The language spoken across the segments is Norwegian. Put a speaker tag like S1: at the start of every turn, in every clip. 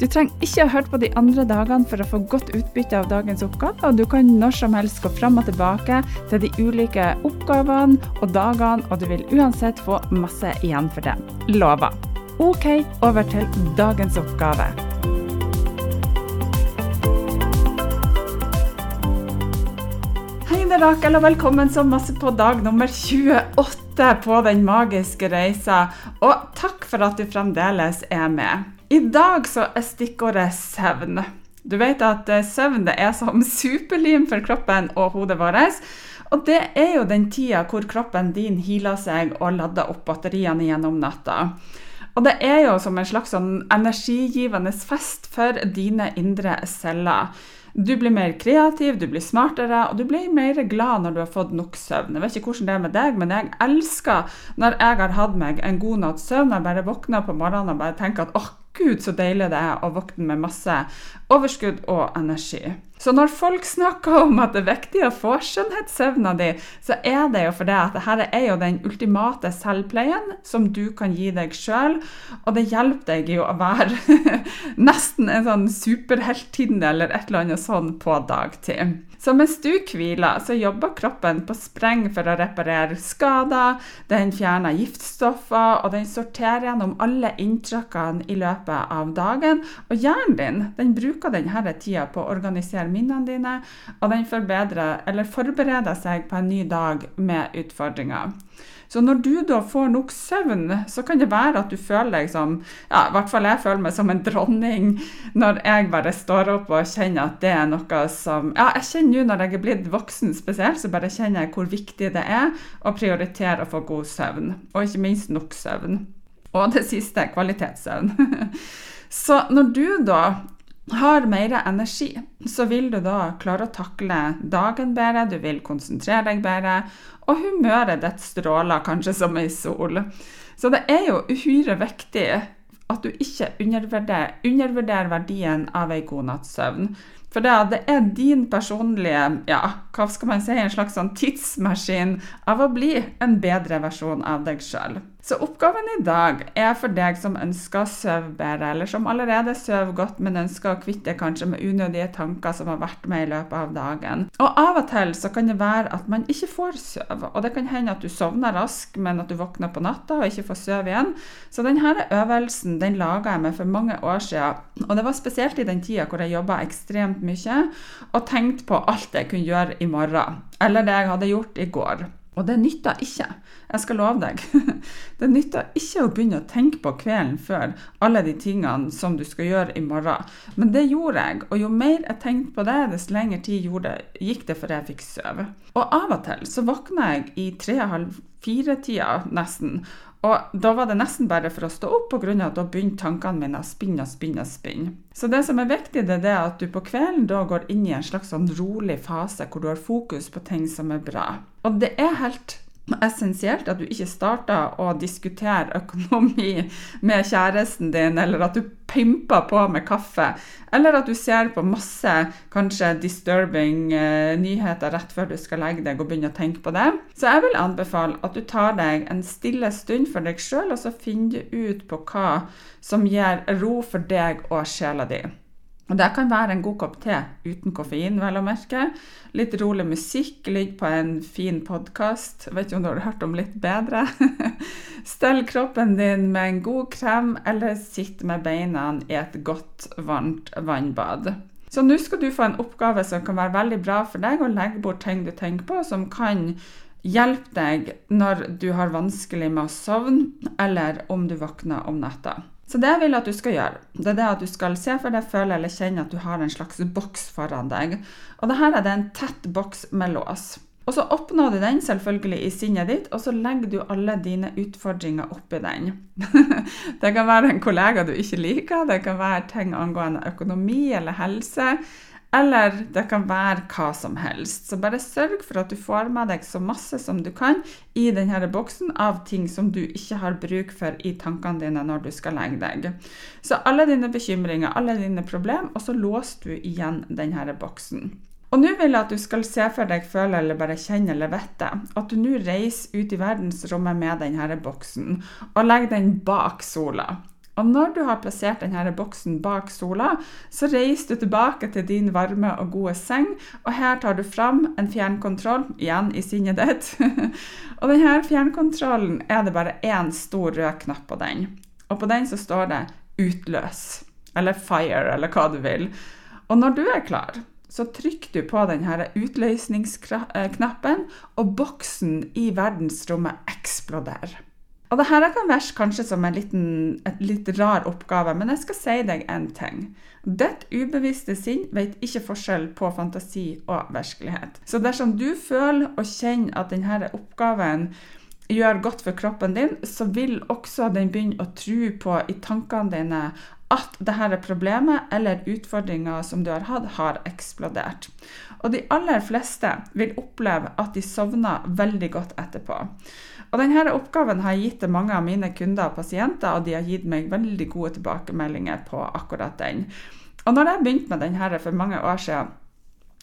S1: Du trenger ikke å høre på de andre dagene for å få godt utbytte av dagens oppgave, og du kan når som helst gå fram og tilbake til de ulike oppgavene og dagene, og du vil uansett få masse igjen for det. Lover. OK, over til dagens oppgave. Hei, det er Rakel, og velkommen så masse på dag nummer 28 på Den magiske reisa. Og takk for at du fremdeles er med. I dag så er stikkordet søvn. Du vet at eh, søvn er som superlim for kroppen og hodet vårt. Og det er jo den tida hvor kroppen din healer seg og lader opp batteriene gjennom natta. Og det er jo som en slags sånn energigivende fest for dine indre celler. Du blir mer kreativ, du blir smartere, og du blir mer glad når du har fått nok søvn. Jeg vet ikke hvordan det er med deg, men jeg elsker når jeg har hatt meg en god natts søvn. Jeg bare våkner på morgenen og bare tenker at åh, gud, så deilig det er å våkne med masse overskudd og energi. Så når folk snakker om at det er viktig å få skjønnhetssøvna di, så er det jo fordi at dette er jo den ultimate selvpleien som du kan gi deg sjøl. Og det hjelper deg jo å være nesten en sånn superheltinne eller et eller annet sånn på dagtid. Så mens du hviler, så jobber kroppen på spreng for å reparere skader, den fjerner giftstoffer, og den sorterer gjennom alle inntrykkene i løpet av dagen. Og hjernen din den bruker denne tida på å organisere minnene dine, og den forbereder seg på en ny dag med utfordringer. Så når du da får nok søvn, så kan det være at du føler deg som ja, I hvert fall jeg føler meg som en dronning når jeg bare står opp og kjenner at det er noe som Ja, jeg kjenner jo når jeg er blitt voksen spesielt, så bare kjenner jeg hvor viktig det er å prioritere å få god søvn. Og ikke minst nok søvn. Og det siste kvalitetssøvn. så når du da har mer energi, så vil du da klare å takle dagen bedre, du vil konsentrere deg bedre, og humøret ditt stråler kanskje som ei sol. Så det er jo uhyre viktig at du ikke undervurderer, undervurderer verdien av ei god natts søvn. For det, det, er din personlige ja, hva skal man si, en slags sånn tidsmaskin av å bli en bedre versjon av deg sjøl. Så oppgaven i dag er for deg som ønsker å sove bedre, eller som allerede sover godt, men ønsker å kvitte kanskje med unødige tanker som har vært med i løpet av dagen. Og av og til så kan det være at man ikke får sove, og det kan hende at du sovner raskt, men at du våkner på natta og ikke får sove igjen. Så denne øvelsen den laga jeg meg for mange år siden, og det var spesielt i den tida hvor jeg jobba ekstremt mye og tenkt på alt jeg kunne gjøre i morgen, eller det jeg hadde gjort i går. Og det nytter ikke. Jeg skal love deg. Det nytter ikke å begynne å tenke på kvelden før alle de tingene som du skal gjøre i morgen. Men det gjorde jeg, og jo mer jeg tenkte på det, dess lengre tid det, gikk det før jeg fikk sove. Og av og til så våkna jeg i tre-halv fire-tida nesten. Og da var det nesten bare for å stå opp, pga. at da begynte tankene mine å spinne og spinne og spinne. Så det som er viktig, det er at du på kvelden da går inn i en slags sånn rolig fase hvor du har fokus på ting som er bra. Og det er helt essensielt at du ikke starter å diskutere økonomi med kjæresten din, eller at du pimper på med kaffe, eller at du ser på masse kanskje disturbing eh, nyheter rett før du skal legge deg og begynne å tenke på det. Så jeg vil anbefale at du tar deg en stille stund for deg sjøl, og så finner du ut på hva som gir ro for deg og sjela di. Og Det kan være en god kopp te uten koffein, vel å merke. Litt rolig musikk, ligge på en fin podkast. Vet ikke om du har hørt om litt bedre. Stell kroppen din med en god krem, eller sitt med beina i et godt, varmt vannbad. Så nå skal du få en oppgave som kan være veldig bra for deg, og legge bort ting du tenker på som kan hjelpe deg når du har vanskelig med å sovne, eller om du våkner om natta. Så det jeg vil at du skal gjøre, det er det at du skal se for deg, føle eller kjenne at du har en slags boks foran deg. Og dette er det en tett boks med lås. Og så oppnår du den selvfølgelig i sinnet ditt, og så legger du alle dine utfordringer oppi den. det kan være en kollega du ikke liker, det kan være ting angående økonomi eller helse. Eller det kan være hva som helst. Så bare sørg for at du får med deg så masse som du kan i denne boksen av ting som du ikke har bruk for i tankene dine når du skal legge deg. Så alle dine bekymringer, alle dine problemer, og så låser du igjen denne boksen. Og nå vil jeg at du skal se for deg, føle eller bare kjenne eller vite at du nå reiser ut i verdensrommet med denne boksen og legger den bak sola. Og når du har plassert denne boksen bak sola, så reiser du tilbake til din varme og gode seng, og her tar du fram en fjernkontroll, igjen i sinnet ditt. og denne fjernkontrollen er det bare én stor rød knapp på den. Og på den så står det 'utløs', eller 'fire', eller hva du vil. Og når du er klar, så trykker du på denne utløsningsknappen, og boksen i verdensrommet eksploderer. Og det her kan være kanskje som en liten, et litt rar oppgave, men jeg skal si deg en ting. Ditt ubevisste sinn vet ikke forskjell på fantasi og virkelighet. Så dersom du føler og kjenner at denne oppgaven gjør godt for kroppen din, så vil også den begynne å tro på i tankene dine at dette problemet eller utfordringa som du har hatt, har eksplodert. Og de aller fleste vil oppleve at de sovner veldig godt etterpå. Og denne oppgaven har jeg gitt til mange av mine kunder og pasienter, og de har gitt meg veldig gode tilbakemeldinger på akkurat den. Og når jeg begynte med denne for mange år siden,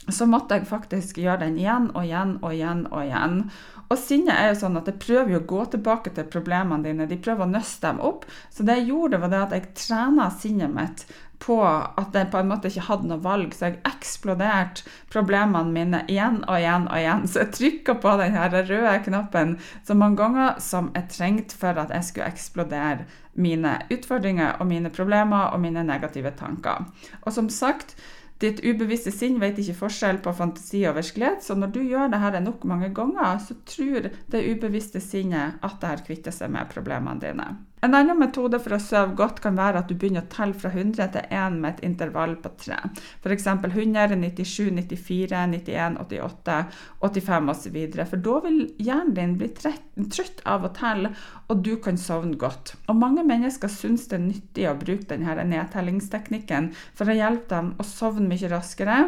S1: så måtte jeg faktisk gjøre den igjen og igjen og igjen og igjen. Og sinnet er jo sånn at det prøver jo å gå tilbake til problemene dine. De prøver å nøste dem opp. Så det jeg gjorde, var det at jeg trena sinnet mitt på at jeg på en måte ikke hadde noe valg, så jeg eksploderte problemene mine igjen og igjen og igjen. Så jeg trykka på den her røde knappen så mange ganger som jeg trengte for at jeg skulle eksplodere mine utfordringer og mine problemer og mine negative tanker. Og som sagt, Ditt ubevisste sinn vet ikke forskjell på fantasi og virkelighet, så når du gjør dette nok mange ganger, så tror det ubevisste sinnet at det har kvittet seg med problemene dine. En annen metode for å sove godt kan være at du begynner å telle fra 100 til 1 med et intervall på 3. F.eks. 100, 97, 94, 91, 88, 85 osv. For da vil hjernen din bli trøtt av å telle, og du kan sovne godt. Og mange mennesker syns det er nyttig å bruke denne nedtellingsteknikken for å hjelpe dem å sovne mye raskere.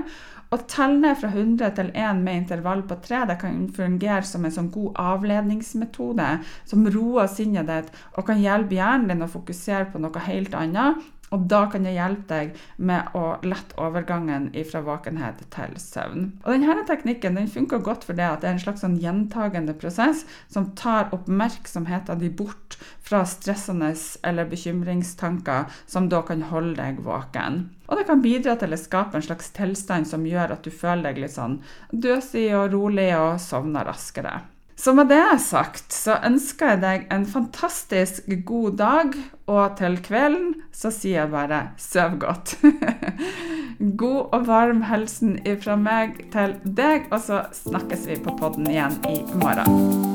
S1: Å telle ned fra 100 til 1 med intervall på 3 det kan fungere som en sånn god avledningsmetode som roer sinnet ditt og kan hjelpe hjernen din å fokusere på noe helt annet. Og da kan det hjelpe deg med å lette overgangen fra våkenhet til søvn. Og denne teknikken den funker godt for det det er en slags sånn gjentagende prosess som tar oppmerksomheten din bort fra stressende eller bekymringstanker som da kan holde deg våken. Og det kan bidra til å skape en slags tilstand som gjør at du føler deg litt sånn døsig og rolig og sovner raskere. Så med det sagt, så ønsker jeg deg en fantastisk god dag, og til kvelden så sier jeg bare søv godt. god og varm hilsen fra meg til deg, og så snakkes vi på podden igjen i morgen.